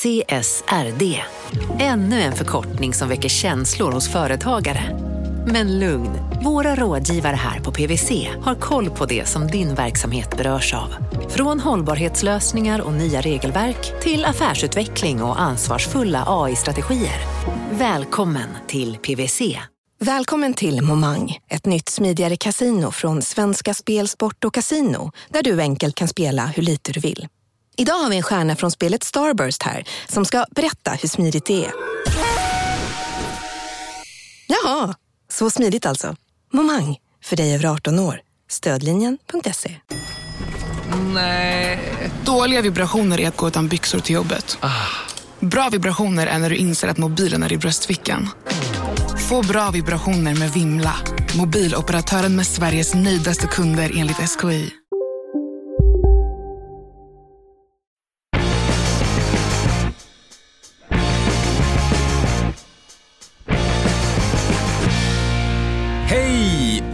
CSRD. Ännu en förkortning som väcker känslor hos företagare. Men lugn, våra rådgivare här på PWC har koll på det som din verksamhet berörs av. Från hållbarhetslösningar och nya regelverk till affärsutveckling och ansvarsfulla AI-strategier. Välkommen till PWC. Välkommen till Momang, ett nytt smidigare casino från Svenska Spel, Sport och Casino där du enkelt kan spela hur lite du vill. Idag har vi en stjärna från spelet Starburst här som ska berätta hur smidigt det är. Jaha, så smidigt alltså. Momang, för dig över 18 år. Stödlinjen.se. Nej. Dåliga vibrationer är att gå utan byxor till jobbet. Bra vibrationer är när du inser att mobilen är i bröstfickan. Få bra vibrationer med Vimla. Mobiloperatören med Sveriges nöjdaste kunder enligt SKI.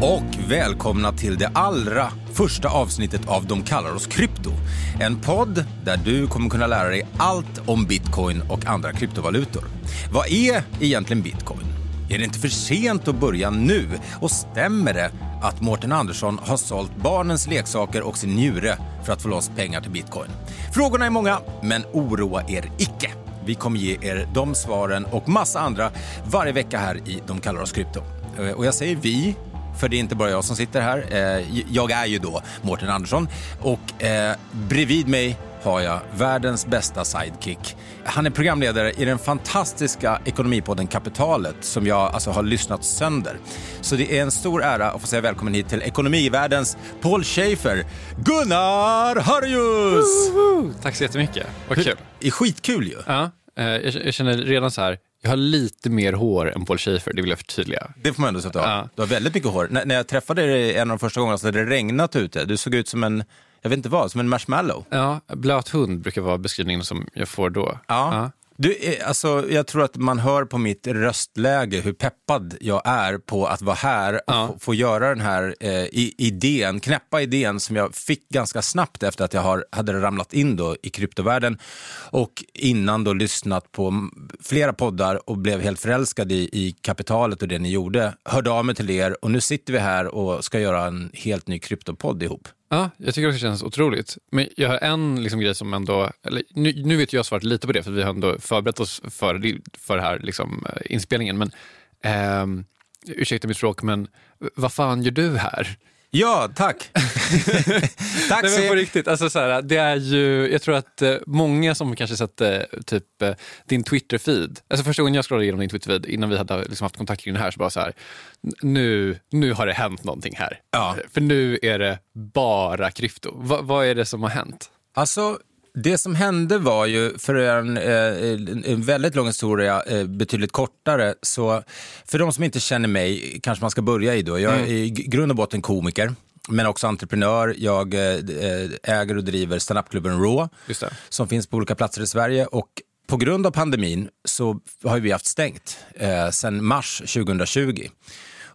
Och välkomna till det allra första avsnittet av De kallar oss krypto. En podd där du kommer kunna lära dig allt om bitcoin och andra kryptovalutor. Vad är egentligen bitcoin? Är det inte för sent att börja nu? Och stämmer det att Mårten Andersson har sålt barnens leksaker och sin njure för att få loss pengar till bitcoin? Frågorna är många, men oroa er icke. Vi kommer ge er de svaren och massa andra varje vecka här i De kallar oss krypto. Eh, och jag säger vi, för det är inte bara jag som sitter här. Eh, Jag är ju då Mårten Andersson och eh, bredvid mig har jag världens bästa sidekick. Han är programledare i den fantastiska ekonomipodden Kapitalet som jag alltså har lyssnat sönder. Så det är en stor ära att få säga välkommen hit till ekonomivärldens Paul Schaefer, Gunnar Harjus! Tack så jättemycket. Vad kul. Det är skitkul ju. Ja, eh, jag känner redan så här, jag har lite mer hår än Paul Schaefer, det vill jag förtydliga. Det får man ändå sätta av. Ja. Du har väldigt mycket hår. N- när jag träffade dig en av de första gångerna så hade det regnat ute. Du såg ut som en, jag vet inte vad, som en marshmallow. Ja, blöt hund brukar vara beskrivningen som jag får då. Ja. Du, eh, alltså, jag tror att man hör på mitt röstläge hur peppad jag är på att vara här och Ja. få, få göra den här eh, idén, knäppa idén som jag fick ganska snabbt efter att jag har, hade ramlat in då i kryptovärlden och innan då lyssnat på flera poddar och blev helt förälskad i, i kapitalet och det ni gjorde. Hörde av mig till er och nu sitter vi här och ska göra en helt ny kryptopodd ihop. Ja, jag tycker också det känns otroligt. Men jag har en liksom grej som ändå, eller, nu, nu vet jag svaret lite på det för vi har ändå förberett oss för, för här liksom, eh, inspelningen. Men, eh, ursäkta mitt språk, men vad fan gör du här? Ja, tack! tack Nej, men på riktigt, alltså, så här, det är ju, jag tror att eh, många som kanske sett eh, typ, eh, din Twitter-feed, alltså första gången jag scrollade igenom din Twitter-feed innan vi hade liksom, haft kontakt kring det här, så bara så här, nu, nu har det hänt någonting här. Ja. För nu är det bara krypto. Va, vad är det som har hänt? Alltså, det som hände var ju, för en, eh, en väldigt lång historia, eh, betydligt kortare, så för de som inte känner mig, kanske man ska börja i då. Jag är i g- grund och botten komiker, men också entreprenör. Jag eh, äger och driver standupklubben Raw, som finns på olika platser i Sverige. Och på grund av pandemin så har vi haft stängt eh, sedan mars 2020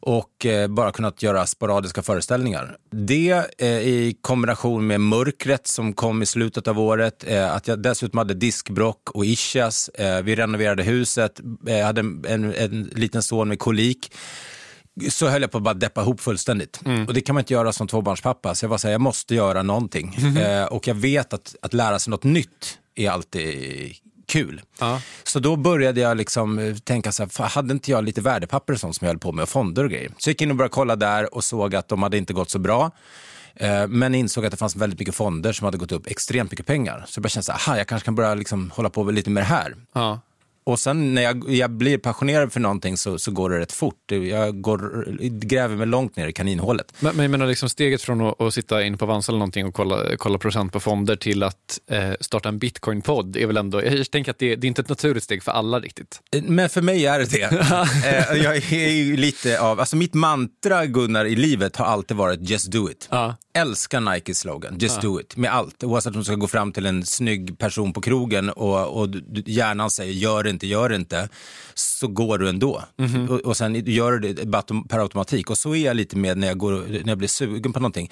och eh, bara kunnat göra sporadiska föreställningar. Det eh, i kombination med mörkret som kom i slutet av året, eh, att jag dessutom hade diskbrock och ischias, eh, vi renoverade huset, eh, hade en, en, en liten son med kolik så höll jag på att bara deppa ihop fullständigt. Och det kan man inte göra som tvåbarnspappa. Så jag var så här, jag måste göra någonting. Eh, och jag vet att, att lära sig något nytt är alltid kul. Ja. Så då började jag liksom eh, tänka så här, "Fan, hade inte jag lite värdepapper och sånt som jag höll på med och fonder och grejer. Så jag gick in och började kolla där och såg att de hade inte gått så bra. Eh, Men insåg att det fanns väldigt mycket fonder som hade gått upp extremt mycket pengar. Så jag började känna så här, "Aha, jag kanske kan börja liksom hålla på lite med det här. Ja. Och sen när jag, jag blir passionerad för någonting så, så går det rätt fort. Jag går, gräver mig långt ner i kaninhålet. Men, men jag menar liksom steget från att, att sitta in på Avanza eller någonting och kolla, kolla procent på fonder till att eh, starta en bitcoin-podd är väl ändå, jag tänker att det, det är inte ett naturligt steg för alla riktigt. Men för mig är det det. Eh, jag är lite av, alltså mitt mantra Gunnar i livet har alltid varit just do it. Ja. Älskar Nikes slogan, just ja. do it, med allt. Oavsett om du ska gå fram till en snygg person på krogen och, och hjärnan säger gör det inte, gör det inte, så går du ändå. Mm -hmm. och, och sen gör du det per automatik. Och så är jag lite med när jag, går, när jag blir sugen på någonting.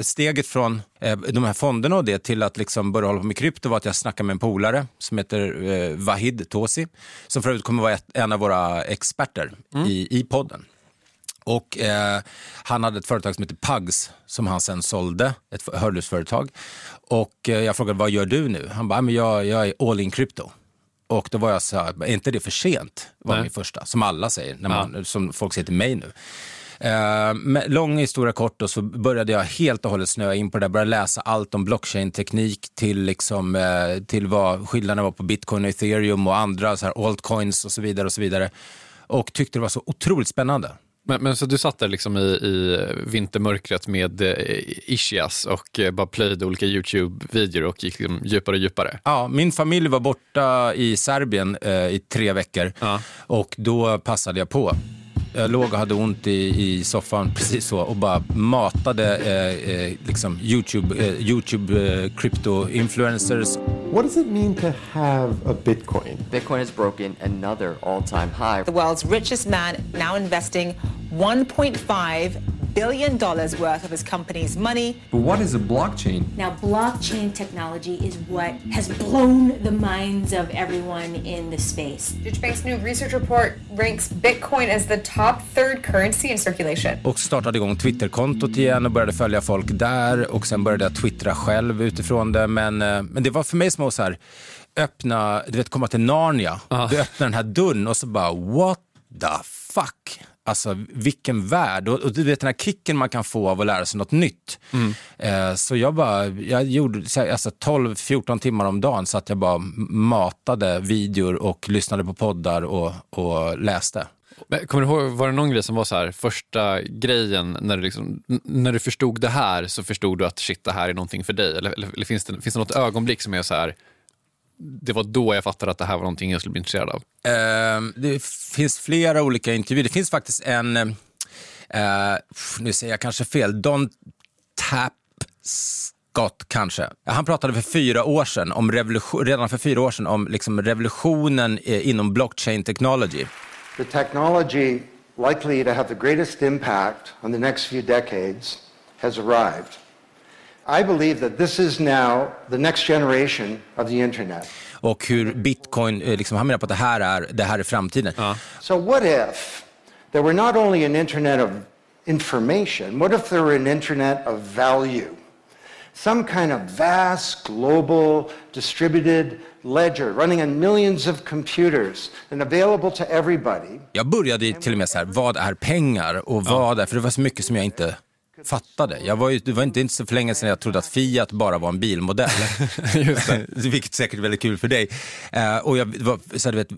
Steget från eh, de här fonderna och det till att liksom börja hålla på med krypto var att jag snackade med en polare som heter eh, Vahid Tosi, som för övrigt kommer vara ett, en av våra experter mm. i, i podden. Och eh, han hade ett företag som heter Pugs som han sen sålde, ett hörlursföretag. Och eh, jag frågade, vad gör du nu? Han bara, men jag, jag är all in crypto. Och då var jag så här, är inte det för sent? var Nej. min första, som alla säger, när man, ja. som folk säger till mig nu. Med lång historia kort då, så började jag helt och hållet snöa in på det där. Började läsa allt om blockchain-teknik till, liksom, uh, till vad skillnaderna var på bitcoin och ethereum och andra så här, altcoins och så vidare. Och så vidare. Och tyckte det var så otroligt spännande. Men, men, så du satt där liksom i, i vintermörkret med eh, Ischias och eh, bara plöjde olika YouTube-videor och gick liksom djupare och djupare? Ja, min familj var borta i Serbien eh, i tre veckor ja. och då passade jag på. Jag låg och hade ont i, i soffan precis så och bara matade eh, eh, liksom YouTube, eh, YouTube eh, crypto influencers. What does it mean to have a Bitcoin? Bitcoin has broken another all-time high. The world's richest man now investing 1.5 billion dollars worth of his company's money. But what is a blockchain? Now, blockchain technology is what has blown the minds of everyone in the space. Deutsche Bank's new research report ranks Bitcoin as the top third currency in circulation. Och startade igång Twitterkontot igen och började följa folk där och sen började jag twittra själv utifrån det. Men, eh, men det var för mig som att så här, öppna, du vet komma till Narnia. Ah. Du öppnar den här dörren och så bara what the fuck. Alltså vilken värld och, och, du vet den här kicken man kan få av att lära sig något nytt. Mm. Eh, så jag bara, jag gjorde alltså 12-14 timmar om dagen så att jag bara matade videor och lyssnade på poddar och, och läste. Men, kommer du ihåg, var det någon grej som var så här, första grejen när du, liksom, när du förstod det här så förstod du att shit det här är någonting för dig? Eller, eller, eller finns, det, finns det något ögonblick som är så här, det var då jag fattade att det här var någonting jag skulle bli intresserad av. Uh, det finns flera olika intervjuer. Det finns faktiskt en, uh, nu säger jag kanske fel, Don Tap Scott kanske. Han pratade för fyra år sedan, om revolution, redan för fyra år sedan om liksom revolutionen eh, inom blockchain technology. The technology likely to have the greatest impact on the next few decades has arrived. I believe that this is now the next generation of the internet. Och hur bitcoin, eh, liksom, han menar på att det här är, det här är framtiden. Ja. So what if there were not only an internet of information, what if there were an internet of value? Some kind of vast, global, distributed ledger running on millions of computers and available to everybody. Jag började till och med så här, vad är pengar och vad är, för det var så mycket som jag inte fattade. Jag var ju, det var inte, så för länge sedan jag trodde att Fiat bara var en bilmodell. Just det. Vilket säkert är väldigt kul för dig. Uh, och jag, var så du vet,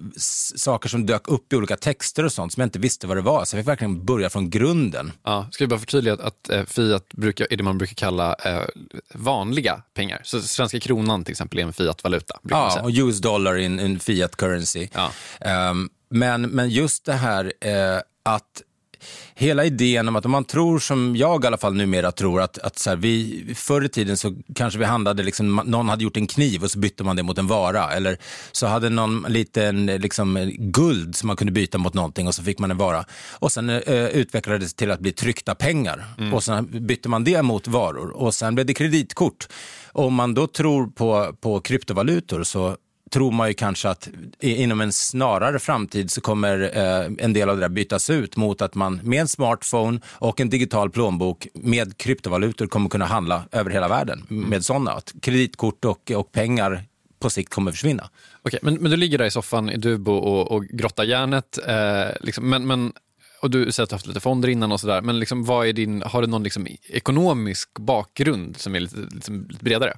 saker som dök upp i olika texter och sånt som jag inte visste vad det var. Så jag fick verkligen börja från grunden. Ja, ska vi bara förtydliga att, att uh, Fiat brukar, är det man brukar kalla uh, vanliga pengar. Så svenska kronan till exempel är en Fiat-valuta. Ja, och US dollar är en, Fiat currency. Ja. Um, men, men just det här att hela idén om att om man tror som jag i alla fall numera tror att, att så här, vi, förr i tiden så kanske vi handlade, liksom, någon hade gjort en kniv och så bytte man det mot en vara. Eller så hade någon liten liksom, guld som man kunde byta mot någonting och så fick man en vara. Och sen eh, utvecklades det till att bli tryckta pengar. Mm. Och sen bytte man det mot varor och sen blev det kreditkort. Om man då tror på, på kryptovalutor så tror man ju kanske att inom en snarare framtid så kommer eh, en del av det där bytas ut mot att man med en smartphone och en digital plånbok med kryptovalutor kommer kunna handla över hela världen med sådana. Att kreditkort och, och pengar på sikt kommer försvinna. Okej, men, men du ligger där i soffan i Dubo och, och grottar järnet. Eh, liksom, men, men, och du säger att du har haft lite fonder innan och sådär. Men liksom, vad är din, har du någon liksom, ekonomisk bakgrund som är lite, liksom, lite bredare?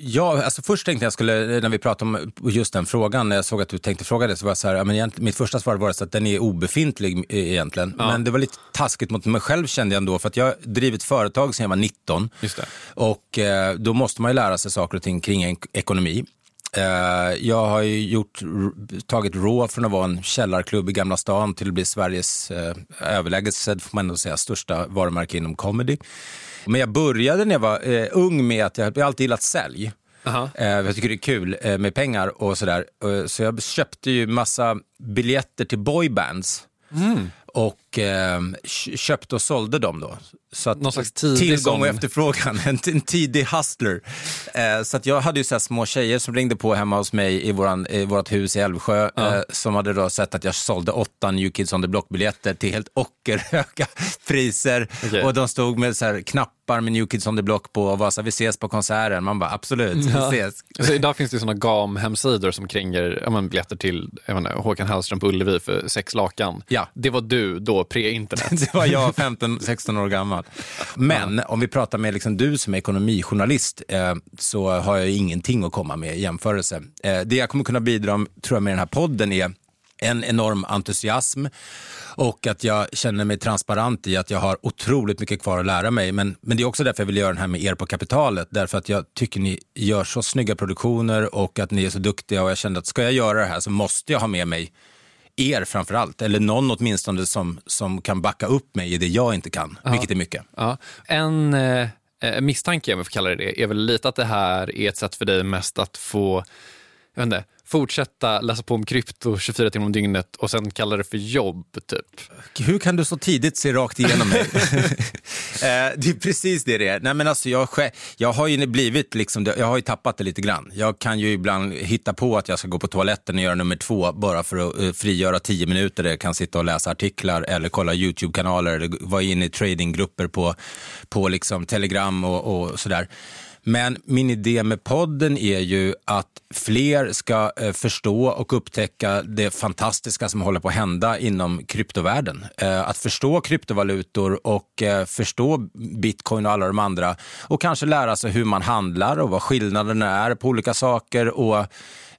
Ja, alltså först tänkte jag skulle, när vi pratade om just den frågan, när jag såg att du tänkte fråga det, så var jag så här, men mitt första svar var att den är obefintlig egentligen. Ja. Men det var lite taskigt mot mig själv kände jag ändå, för att jag har drivit företag sedan jag var 19. Och eh, då måste man ju lära sig saker och ting kring en ekonomi. Eh, jag har gjort, tagit Raw från att vara en källarklubb i Gamla stan till att bli Sveriges eh, överlägset, får man ändå säga, största varumärke inom comedy. Men jag började när jag var eh, ung med att jag, jag alltid gillat sälj. Eh, jag tycker det är kul eh, med pengar och sådär. Eh, så jag köpte ju massa biljetter till boybands. Mm. Och eh, kö- köpte och sålde dem då. Så att Någon slags tillgång och efterfrågan, en, en tidig hustler. Eh, så att jag hade ju så små tjejer som ringde på hemma hos mig i, våran, i vårt hus i Älvsjö. Eh, som hade då sett att jag sålde åtta New Kids on the Block-biljetter till helt ockerhöga priser. Okej. Och de stod med så här knappar med New Kids on the Block på och var så här, vi ses på konserten. Man bara, absolut, vi Ja. ses. Så idag finns det ju såna GAM-hemsidor som kränger ja, biljetter till jag inte, Håkan Hellström på Ullevi för sex lakan. Ja. Det var du då, pre-internet. Det var jag, 15-16 år gammal. Men om vi pratar med liksom du som är ekonomijournalist eh, så har jag ingenting att komma med i jämförelse. Eh, det jag kommer kunna bidra tror jag, med den här podden är en enorm entusiasm och att jag känner mig transparent i att jag har otroligt mycket kvar att lära mig. Men, men det är också därför jag vill göra den här med er på kapitalet. Därför att jag tycker ni gör så snygga produktioner och att ni är så duktiga och jag kände att ska jag göra det här så måste jag ha med mig er framför allt, eller någon åtminstone som, som kan backa upp mig i det jag inte kan, vilket är mycket. Ja. En eh, eh, misstanke, om jag får kalla det det, är väl lite att det här är ett sätt för dig mest att få jag vet inte, fortsätta läsa på om krypto 24 timmar om dygnet och sen kalla det för jobb, typ. Hur kan du så tidigt se rakt igenom mig? Eh, det är precis det det är. Nej, men alltså, jag, jag har ju blivit liksom, jag har ju tappat det lite grann. Jag kan ju ibland hitta på att jag ska gå på toaletten och göra nummer två bara för att eh, frigöra tio minuter där jag kan sitta och läsa artiklar eller kolla YouTube-kanaler eller vara inne i tradinggrupper på, på liksom Telegram och, och sådär. Men min idé med podden är ju att fler ska eh, förstå och upptäcka det fantastiska som håller på att hända inom kryptovärlden. Eh, att förstå kryptovalutor och eh, förstå bitcoin och alla de andra och kanske lära sig hur man handlar och vad skillnaderna är på olika saker. Och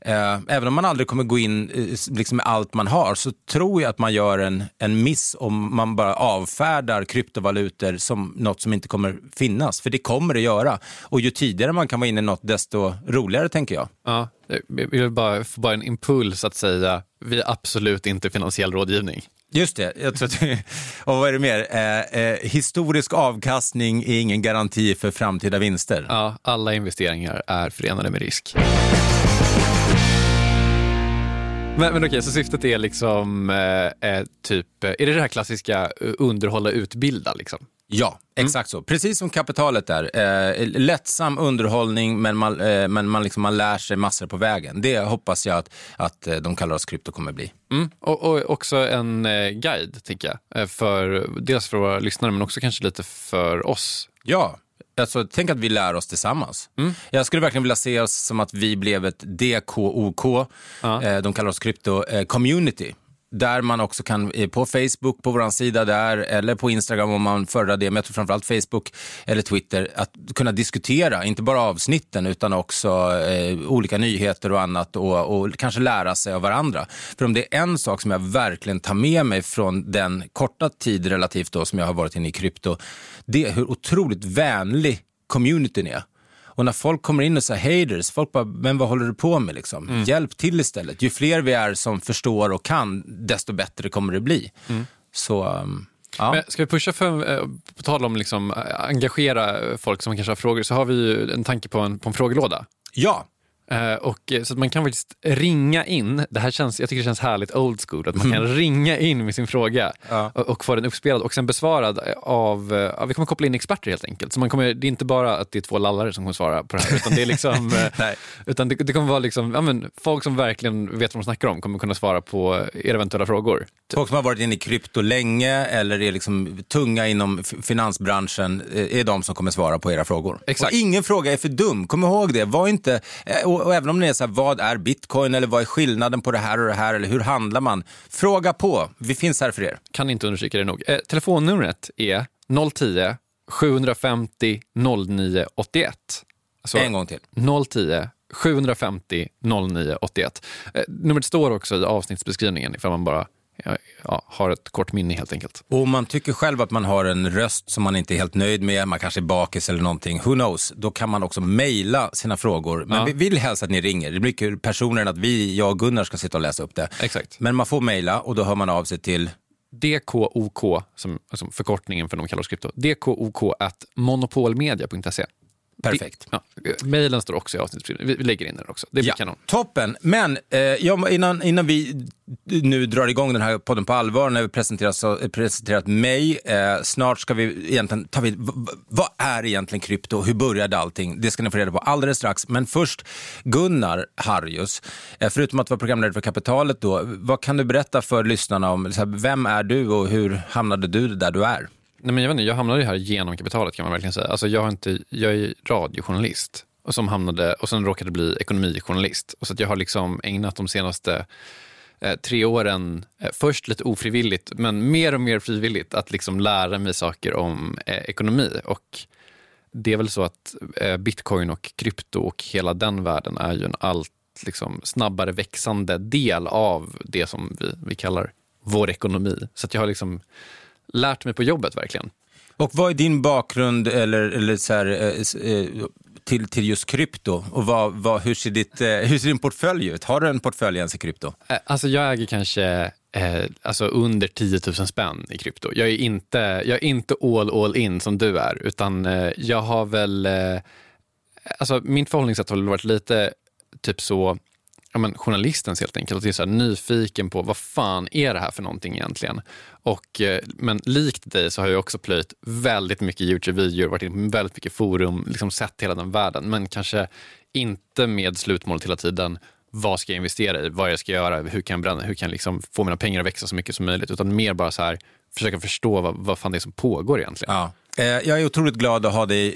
även om man aldrig kommer gå in eh, liksom med allt man har så tror jag att man gör en, en miss om man bara avfärdar kryptovalutor som något som inte kommer finnas. För det kommer det göra. Och ju tidigare man kan vara inne i något desto roligare tänker jag. Ja, jag vill bara få bara en impuls att säga, vi är absolut inte finansiell rådgivning. Just det. Jag tror att, och vad är det mer? Eh, eh, historisk avkastning är ingen garanti för framtida vinster. Ja, alla investeringar är förenade med risk. Men, men okej, så syftet är liksom eh, eh, typ, eh, är det det här klassiska eh, underhålla, utbilda liksom? Ja, exakt så. Precis som kapitalet är. Eh, lättsam underhållning, men man, eh, men man, liksom, man lär sig massor på vägen. Det hoppas jag att, att de kallar oss krypto kommer bli. Mm. Och, och också en guide, tänker jag. För, dels för våra lyssnare, men också kanske lite för oss. Ja, alltså, tänk att vi lär oss tillsammans. Jag skulle verkligen vilja se oss som att vi blev ett DKOK, eh, de kallar oss krypto, eh, community. Där man också kan, eh, på Facebook, på vår sida där, eller på Instagram om man föredrar det, men jag tror framförallt Facebook eller Twitter, att kunna diskutera, inte bara avsnitten utan också eh, olika nyheter och annat och, och kanske lära sig av varandra. För om det är en sak som jag verkligen tar med mig från den korta tid relativt då som jag har varit inne i krypto, det är hur otroligt vänlig communityn är. Och när folk kommer in och säger haters, folk bara, men vad håller du på med liksom? Hjälp till istället. Ju fler vi är som förstår och kan, desto bättre kommer det bli. Så, um, ja. Men ska vi pusha för, eh, på tal om liksom, eh, engagera folk som kanske har frågor, så har vi ju en tanke på en, på en frågelåda. Ja. Eh, och, eh, så man kan faktiskt ringa in, det här känns, jag tycker det känns härligt old school, att man kan ringa in med sin fråga och, och få den uppspelad och sen besvarad av, eh, ja, vi kommer koppla in experter helt enkelt. Så man kommer, det är inte bara att det är två lallare som kommer svara på det här, utan det är liksom, utan det, det kommer vara liksom, ja, men, folk som verkligen vet vad de snackar om kommer kunna svara på era eventuella frågor. Folk som har varit inne i krypto länge eller är liksom tunga inom finansbranschen är de som kommer svara på era frågor. Exakt. Och ingen fråga är för dum, kom ihåg det. Var inte, eh, och, och även om det är så här, vad är bitcoin eller vad är skillnaden på det här och det här eller hur handlar man? Fråga på, vi finns här för er. Kan inte understryka det nog. Eh, telefonnumret är 010 750 09 81. Alltså, En gång till. 010 750 09 81. Eh, numret står också i avsnittsbeskrivningen ifall man bara ja, har ett kort minne helt enkelt. Och om man tycker själv att man har en röst som man inte är helt nöjd med, man kanske är bakis eller någonting, who knows, då kan man också mejla sina frågor. Men Ja. vi vill helst att ni ringer. Det blir mycket personer än att vi, jag och Gunnar ska sitta och läsa upp det. Exakt. Men man får mejla och då hör man av sig till DKOK, som, alltså förkortningen för de kallar oss krypto, DKOK at monopolmedia.se. Perfekt. Ja, mailen står också i avsnittsbeskrivningen. Vi lägger in den också. Det blir Ja, kanon. toppen. Men eh, ja, innan, innan vi nu drar igång den här podden på allvar, när vi presenterat, så, presenterat mig, eh, snart ska vi egentligen ta vid, vad är egentligen krypto? Hur började allting? Det ska ni få reda på alldeles strax. Men först, Gunnar Harjus, eh, förutom att vara programledare för Kapitalet, då, vad kan du berätta för lyssnarna om, här, vem är du och hur hamnade du där du är? Nej, men jag, vet inte, jag hamnade ju här genom kapitalet kan man verkligen säga. Alltså, jag, har inte, jag är radiojournalist och, som hamnade, och sen råkade bli ekonomijournalist. Och så att jag har liksom ägnat de senaste eh, tre åren, eh, först lite ofrivilligt, men mer och mer frivilligt, att liksom lära mig saker om eh, ekonomi. Och det är väl så att eh, bitcoin och krypto och hela den världen är ju en allt liksom, snabbare växande del av det som vi, vi kallar vår ekonomi. Så att jag har liksom lärt mig på jobbet verkligen. Och vad är din bakgrund eller, eller så här, eh, eh, till, till just krypto? Och vad, vad, hur, ser ditt, eh, hur ser din portfölj ut? Har du en portfölj ens i krypto? Alltså jag äger kanske eh, alltså under 10 000 spänn i krypto. Jag är inte, jag är inte all, all in som du är, utan eh, jag har väl... Eh, alltså min förhållningssätt har väl varit lite typ så, ja, men journalistens helt enkelt. Att jag är så här nyfiken på vad fan är det här för någonting egentligen? Och, eh, men likt dig så har jag också plöjt väldigt mycket Youtube-videor, varit inne på väldigt mycket forum, liksom sett hela den världen. Men kanske inte med slutmålet hela tiden. Vad ska jag investera i? Vad jag ska göra? Hur kan jag, bränna, hur kan jag liksom få mina pengar att växa så mycket som möjligt? Utan mer bara så här, försöka förstå vad, vad fan det är som pågår egentligen. Ja. Eh, jag är otroligt glad att ha dig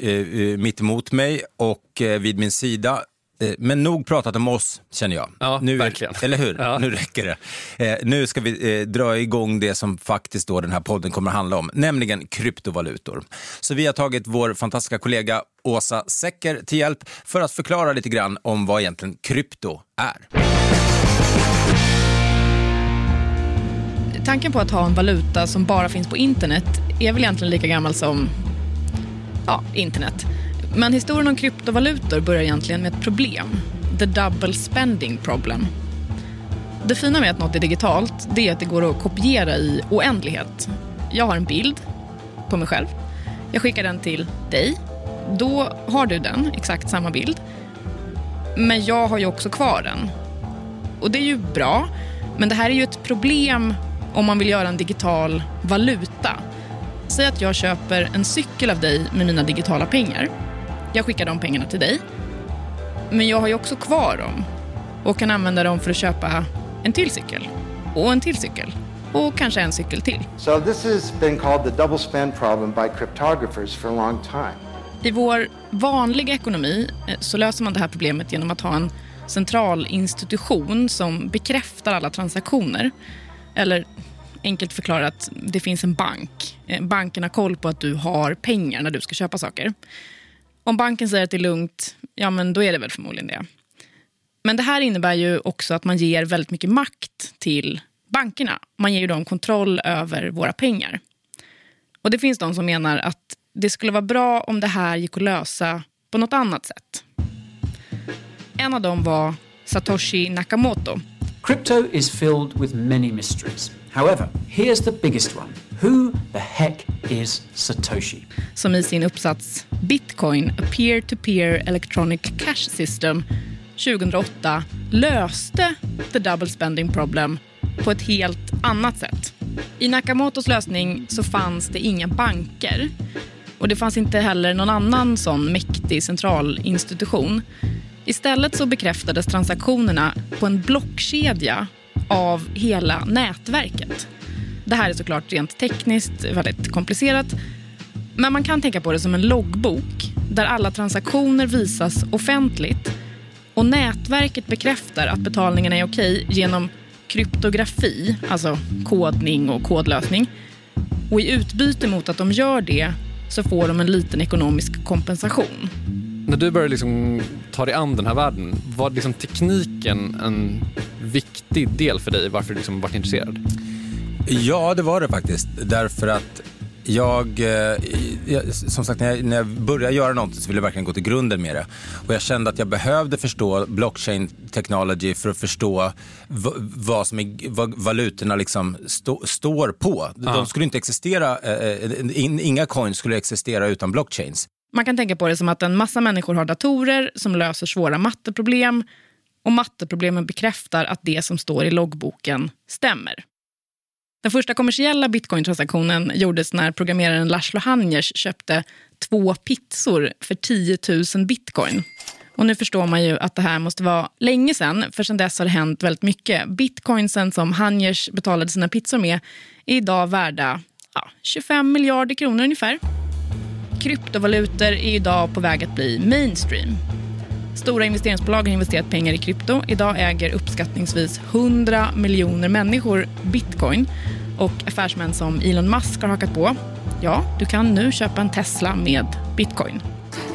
eh, mitt emot mig och vid min sida. Eh, Men nog pratat om oss, känner jag. Ja, nu, verkligen. Eller hur? Ja. Nu räcker det. Eh, Nu ska vi eh, dra igång det som faktiskt då den här podden kommer att handla om, nämligen kryptovalutor. Så vi har tagit vår fantastiska kollega Åsa Secker till hjälp för att förklara lite grann om vad egentligen krypto är. Tanken på att ha en valuta som bara finns på internet är väl egentligen lika gammal som ja, internet. Men historien om kryptovalutor börjar egentligen med ett problem. The double spending problem. Det fina med att något är digitalt det är att det går att kopiera i oändlighet. Jag har en bild på mig själv. Jag skickar den till dig. Då har du den, exakt samma bild. Men jag har ju också kvar den. Och det är ju bra, men det här är ju ett problem om man vill göra en digital valuta. Säg att jag köper en cykel av dig med mina digitala pengar. Jag skickar de pengarna till dig. Men jag har ju också kvar dem och kan använda dem för att köpa en till cykel och en till cykel och kanske en cykel till. So this has been called the double spend problem by cryptographers for a long time. I vår vanliga ekonomi eh, så löser man det här problemet genom att ha en central institution som bekräftar alla transaktioner. Eller enkelt förklarat, det finns en bank. Eh, Banken har koll på att du har pengar när du ska köpa saker. Om banken säger att det är lugnt, ja men då är det väl förmodligen det. Men det här innebär ju också att man ger väldigt mycket makt till bankerna. Man ger ju dem kontroll över våra pengar. Och det finns de som menar att det skulle vara bra om det här gick att lösa på något annat sätt. En av dem var Satoshi Nakamoto. Crypto is filled with many mysteries. However, here's the biggest one. Who the heck is Satoshi? som i sin uppsats Bitcoin, a peer-to-peer electronic cash system 2008 löste the double spending problem på ett helt annat sätt. I Nakamotos lösning så fanns det inga banker och det fanns inte heller någon annan sån mäktig centralinstitution. Istället så bekräftades transaktionerna på en blockkedja av hela nätverket. Det här är såklart rent tekniskt väldigt komplicerat men man kan tänka på det som en loggbok där alla transaktioner visas offentligt och nätverket bekräftar att betalningarna är okej genom kryptografi, alltså kodning och kodlösning. Och i utbyte mot att de gör det så får de en liten ekonomisk kompensation. När du började liksom ta dig an den här världen, var liksom tekniken en viktig del för dig varför du liksom varit intresserad? Ja, det var det faktiskt. Därför att Jag, eh, jag, som sagt, när jag, när jag började göra någonting så ville jag verkligen gå till grunden med det. Och jag kände att jag behövde förstå blockchain technology för att förstå v, vad, som är, vad valutorna liksom stå, står på. Ja. De skulle inte existera, eh, in, inga coins skulle existera utan blockchains. Man kan tänka på det som att en massa människor har datorer som löser svåra matteproblem och matteproblemen bekräftar att det som står i loggboken stämmer. Den första kommersiella bitcointransaktionen gjordes när programmeraren Lars Hanjers köpte två pizzor för 10 000 bitcoin. Och nu förstår man ju att det här måste vara länge sen, för sen dess har det hänt väldigt mycket. Bitcoinsen som Hanjers betalade sina pizzor med är idag värda ja, 25 miljarder kronor ungefär. Kryptovalutor är idag på väg att bli mainstream. Stora investeringsbolag har investerat pengar i krypto. Idag äger uppskattningsvis 100 miljoner människor bitcoin. Och affärsmän som Elon Musk har hakat på. Ja, du kan nu köpa en Tesla med bitcoin.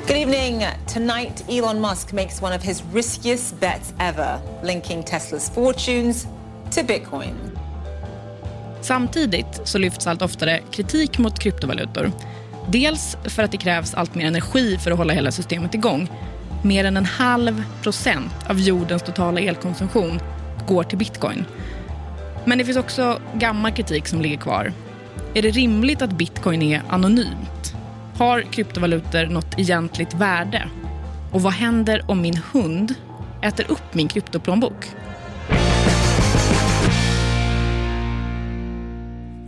Good evening. Tonight, Elon Musk makes one of his riskiest bets ever, linking Tesla's fortunes to Bitcoin. Samtidigt så lyfts allt oftare kritik mot kryptovalutor. Dels för att det krävs allt mer energi för att hålla hela systemet igång. Mer än en halv procent av jordens totala elkonsumtion går till bitcoin. Men det finns också gammal kritik som ligger kvar. Är det rimligt att bitcoin är anonymt? Har kryptovalutor något egentligt värde? Och vad händer om min hund äter upp min kryptoplånbok?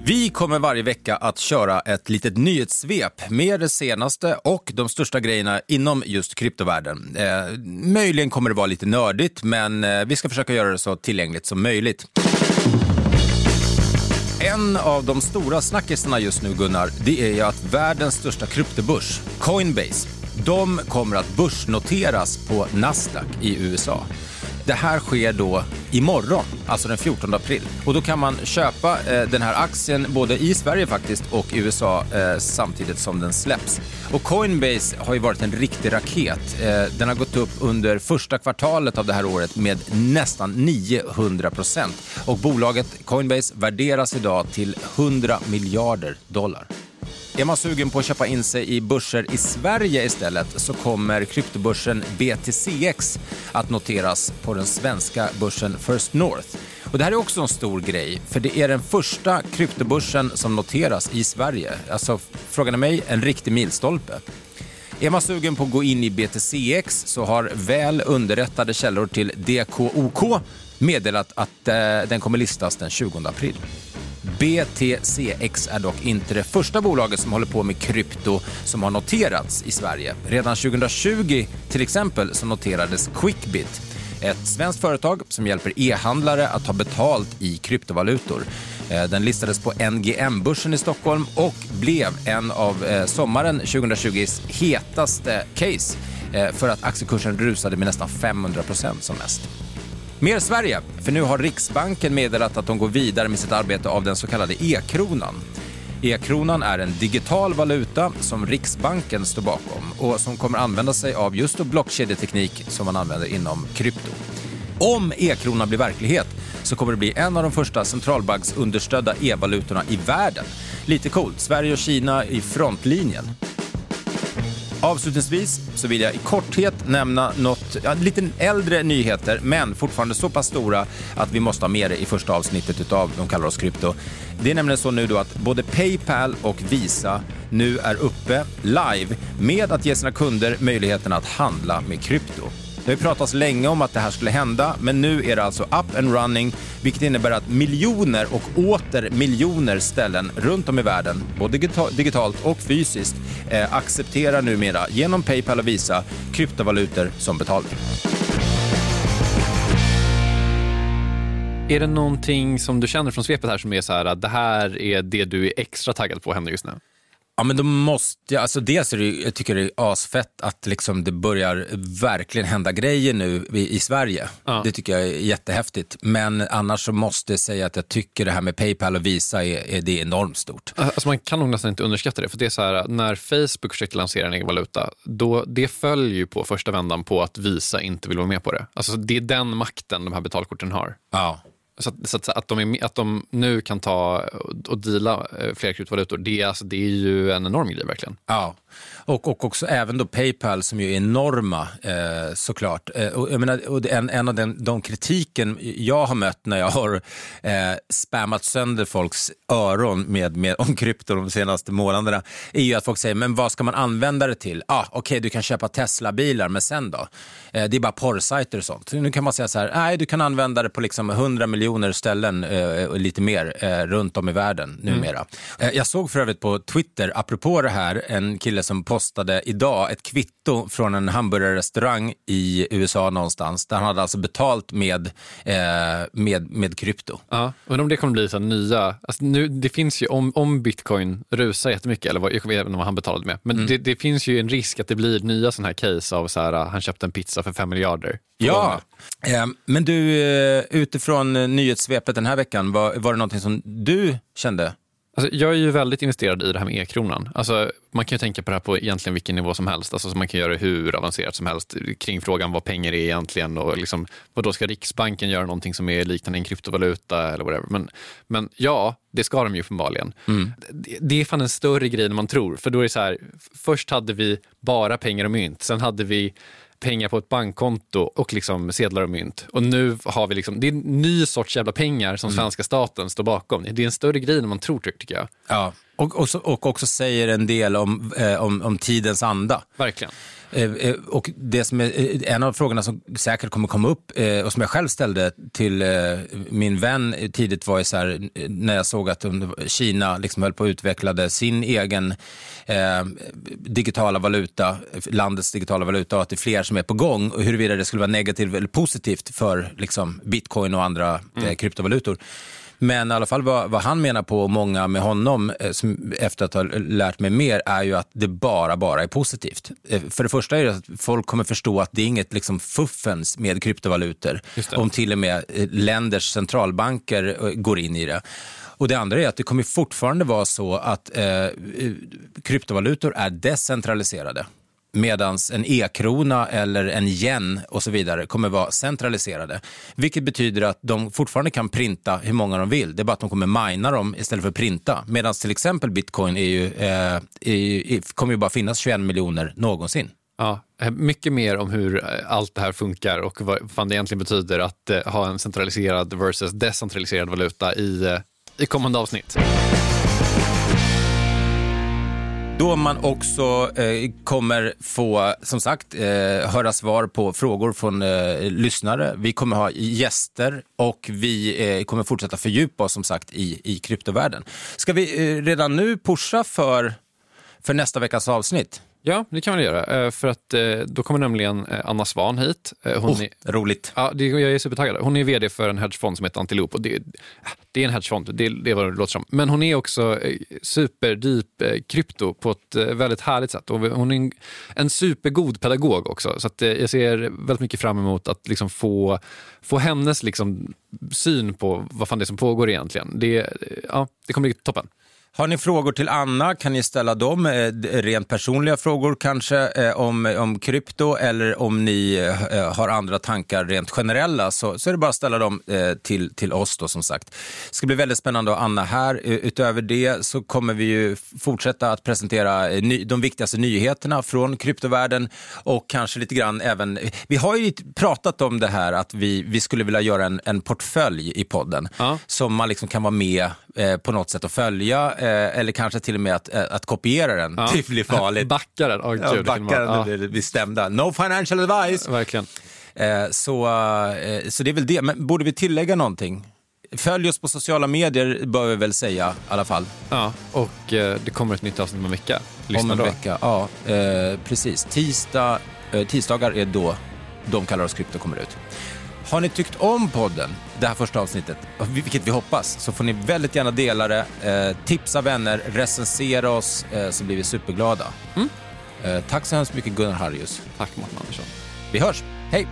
Vi kommer varje vecka att köra ett litet nyhetssvep med det senaste och de största grejerna inom just kryptovärlden. Eh, möjligen kommer det vara lite nördigt, men eh, vi ska försöka göra det så tillgängligt som möjligt. En av de stora snackisarna just nu, Gunnar, det är ju att världens största kryptobörs, Coinbase, de kommer att börsnoteras på Nasdaq i USA. Det här sker då imorgon, alltså den 14 april. Och då kan man köpa eh, den här aktien både i Sverige faktiskt och i USA eh, samtidigt som den släpps. Och Coinbase har ju varit en riktig raket. Eh, den har gått upp under första kvartalet av det här året med nästan 900 procent. Och bolaget Coinbase värderas idag till 100 miljarder dollar. Är man sugen på att köpa in sig i börser i Sverige istället så kommer kryptobörsen BTCX att noteras på den svenska börsen First North. Och det här är också en stor grej, för det är den första kryptobörsen som noteras i Sverige. Alltså, frågan är mig, en riktig milstolpe. Är man sugen på att gå in i BTCX så har väl underrättade källor till DKOK meddelat att eh, den kommer listas den 20 april. BTCX är dock inte det första bolaget som håller på med krypto som har noterats i Sverige. Redan 2020 till exempel så noterades Quickbit, ett svenskt företag som hjälper e-handlare att ta betalt i kryptovalutor. Eh, den listades på NGM-börsen i Stockholm och blev en av eh, sommaren 2020s hetaste case eh, för att aktiekursen rusade med nästan 500 procent som mest. Mer Sverige, för nu har Riksbanken meddelat att de går vidare med sitt arbete av den så kallade e-kronan. E-kronan är en digital valuta som Riksbanken står bakom och som kommer använda sig av just blockkedjeteknik som man använder inom krypto. Om e-kronan blir verklighet så kommer det bli en av de första centralbanksunderstödda e-valutorna i världen. Lite coolt, Sverige och Kina i frontlinjen. Avslutningsvis så vill jag i korthet nämna något, ja, lite äldre nyheter, men fortfarande så pass stora att vi måste ha med det i första avsnittet av De kallar oss krypto. Det är nämligen så nu då att både Paypal och Visa nu är uppe live med att ge sina kunder möjligheten att handla med krypto. Det har ju pratats länge om att det här skulle hända, men nu är det alltså up and running, vilket innebär att miljoner och åter miljoner ställen runt om i världen, både digitalt och fysiskt, eh, accepterar numera genom Paypal och Visa kryptovalutor som betalning. Är det någonting som du känner från svepet här som är så här att det här är det du är extra taggad på händer just nu? Ja, men då måste jag, alltså dels är det, jag tycker det är asfett att liksom det börjar verkligen hända grejer nu i, i Sverige. Det tycker jag är jättehäftigt. Men annars så måste jag säga att jag tycker det här med Paypal och Visa är, är, det är enormt stort. Alltså man kan nog nästan inte underskatta det. För det är så här, när Facebook försökte lansera en egen valuta, då, det följer ju på första vändan på att Visa inte vill vara med på det. Alltså det är den makten de här betalkorten har. Ja. Så, att, så att, att, de är, att de nu kan ta och, och deala eh, fler kryptovalutor, det, alltså, det är ju en enorm grej verkligen. Ja, och, och också även då Paypal som ju är enorma eh, såklart. Eh, och, jag menar, och en, en av den, de kritiken jag har mött när jag har eh, spammat sönder folks öron med, med, om krypto de senaste månaderna är ju att folk säger, men vad ska man använda det till? Ah, Okej, okay, du kan köpa Tesla-bilar, men sen då? Eh, det är bara porrsajter och sånt. Nu kan man säga så här, nej, du kan använda det på liksom 100 miljoner ställen eh, och lite mer eh, runt om i världen numera. Mm. jag såg för övrigt på Twitter, apropå det här, en kille som postade idag ett kvitto från en hamburgerrestaurang i USA någonstans där han hade alltså betalt med, eh, med, med krypto. Ja, men om det kommer bli så nya, alltså nu, det finns ju om, om bitcoin rusar jättemycket, eller vad, jag vet inte vad han betalade med, men mm. det, det, finns ju en risk att det blir nya sådana här case av så här, han köpte en pizza för fem miljarder. Ja, eh, men du eh, utifrån nyhetssvepet den här veckan, var, var det någonting som du kände Alltså, jag är ju väldigt investerad i det här med e-kronan. Alltså, man kan ju tänka på det här på egentligen vilken nivå som helst. Alltså, man kan göra det hur avancerat som helst kring frågan vad pengar är egentligen och liksom, vad då ska Riksbanken göra någonting som är liknande en kryptovaluta eller whatever. Men, men ja, det ska de ju uppenbarligen. Mm. Det, det är fan en större grej än man tror. För då är så här, först hade vi bara pengar och mynt. Sen hade vi pengar på ett bankkonto och liksom sedlar och mynt. Och nu har vi liksom, det är en ny sorts jävla pengar som mm. svenska staten står bakom. Det är en större grej än man tror, tycker jag. Ja, och, och, och också säger en del om, eh, om, om tidens anda. Verkligen. Eh, eh, och det som är eh, en av frågorna som säkert kommer komma upp och som jag själv ställde till min vän tidigt var ju så här, när jag såg att Kina liksom höll på att utveckla sin egen eh, digitala valuta, landets digitala valuta och att det är fler som är på gång och huruvida det skulle vara negativt eller positivt för liksom, bitcoin och andra mm. eh, kryptovalutor. Men i alla fall vad, vad han menar på, och många med honom, eh, som, efter att ha lärt mig mer, är ju att det bara, bara är positivt. Eh, för det första är det att folk kommer förstå att det är inget liksom fuffens med kryptovalutor, om till och med eh, länders centralbanker går in i det. Och Det andra är att det kommer fortfarande vara så att eh, kryptovalutor är decentraliserade medan en e-krona eller en yen och så vidare kommer vara centraliserade. Vilket betyder att de fortfarande kan printa hur många de vill. Det är bara att de kommer mina dem istället för att printa. Medan till exempel bitcoin är ju, eh, är, kommer ju bara finnas 21 miljoner någonsin. Ja, eh, mycket mer om hur eh, allt det här funkar och vad fan det egentligen betyder att eh, ha en centraliserad versus decentraliserad valuta i, i kommande avsnitt. Då man också eh, kommer få, som sagt, eh, höra svar på frågor från eh, lyssnare. Vi kommer ha gäster och vi eh, kommer fortsätta fördjupa oss som sagt i, i kryptovärlden. Ska vi eh, redan nu pusha för, för nästa veckas avsnitt? Ja, det kan vi göra. Eh, för att eh, då kommer nämligen eh, Anna Svan hit. Hon oh, är, roligt. Ja, det, jag är supertaggad. Hon är vd för en hedgefond som heter Antilope. Och det, det är en hedgefond, det, det är vad det låter som. Men hon är också superdeep krypto på ett väldigt härligt sätt. Och hon är en, en supergod pedagog också. Så jag ser väldigt mycket fram emot att liksom få, få hennes liksom syn på vad fan det är som pågår egentligen. Det, ja, det kommer bli toppen. Har ni frågor till Anna kan ni ställa dem, eh, rent personliga frågor kanske eh, om, om krypto eller om ni eh, har andra tankar rent generella så, så är det bara att ställa dem till, till oss då som sagt. Det ska bli väldigt spännande att ha Anna här. Utöver det så kommer vi ju fortsätta att presentera ny, de viktigaste nyheterna från kryptovärlden och kanske lite grann även, vi har ju pratat om det här att vi, vi skulle vilja göra en, en portfölj i podden ja. som man liksom kan vara med på något sätt och följa eh, eller kanske till och med att, eh, att kopiera den. Ja. Det blir farligt. backa den, oh, ja, backa den, ja. blir vi stämda. No financial advice. Verkligen. Eh, så, eh, så det är väl det, men borde vi tillägga någonting? Följ oss på sociala medier bör vi väl säga i alla fall. Ja, och eh, det kommer ett nytt avsnitt om en vecka. Lyssna om en då. vecka, ja. Precis. Tisdag, tisdagar är då De kallar oss krypto kommer ut. Har ni tyckt om podden, det här första avsnittet, vilket vi hoppas, så får ni väldigt gärna dela det. Eh, tipsa vänner, recensera oss, eh, så blir vi superglada. Mm. Eh, tack så hemskt mycket Gunnar Harrius. Tack Mårten Andersson. Vi hörs. Hej!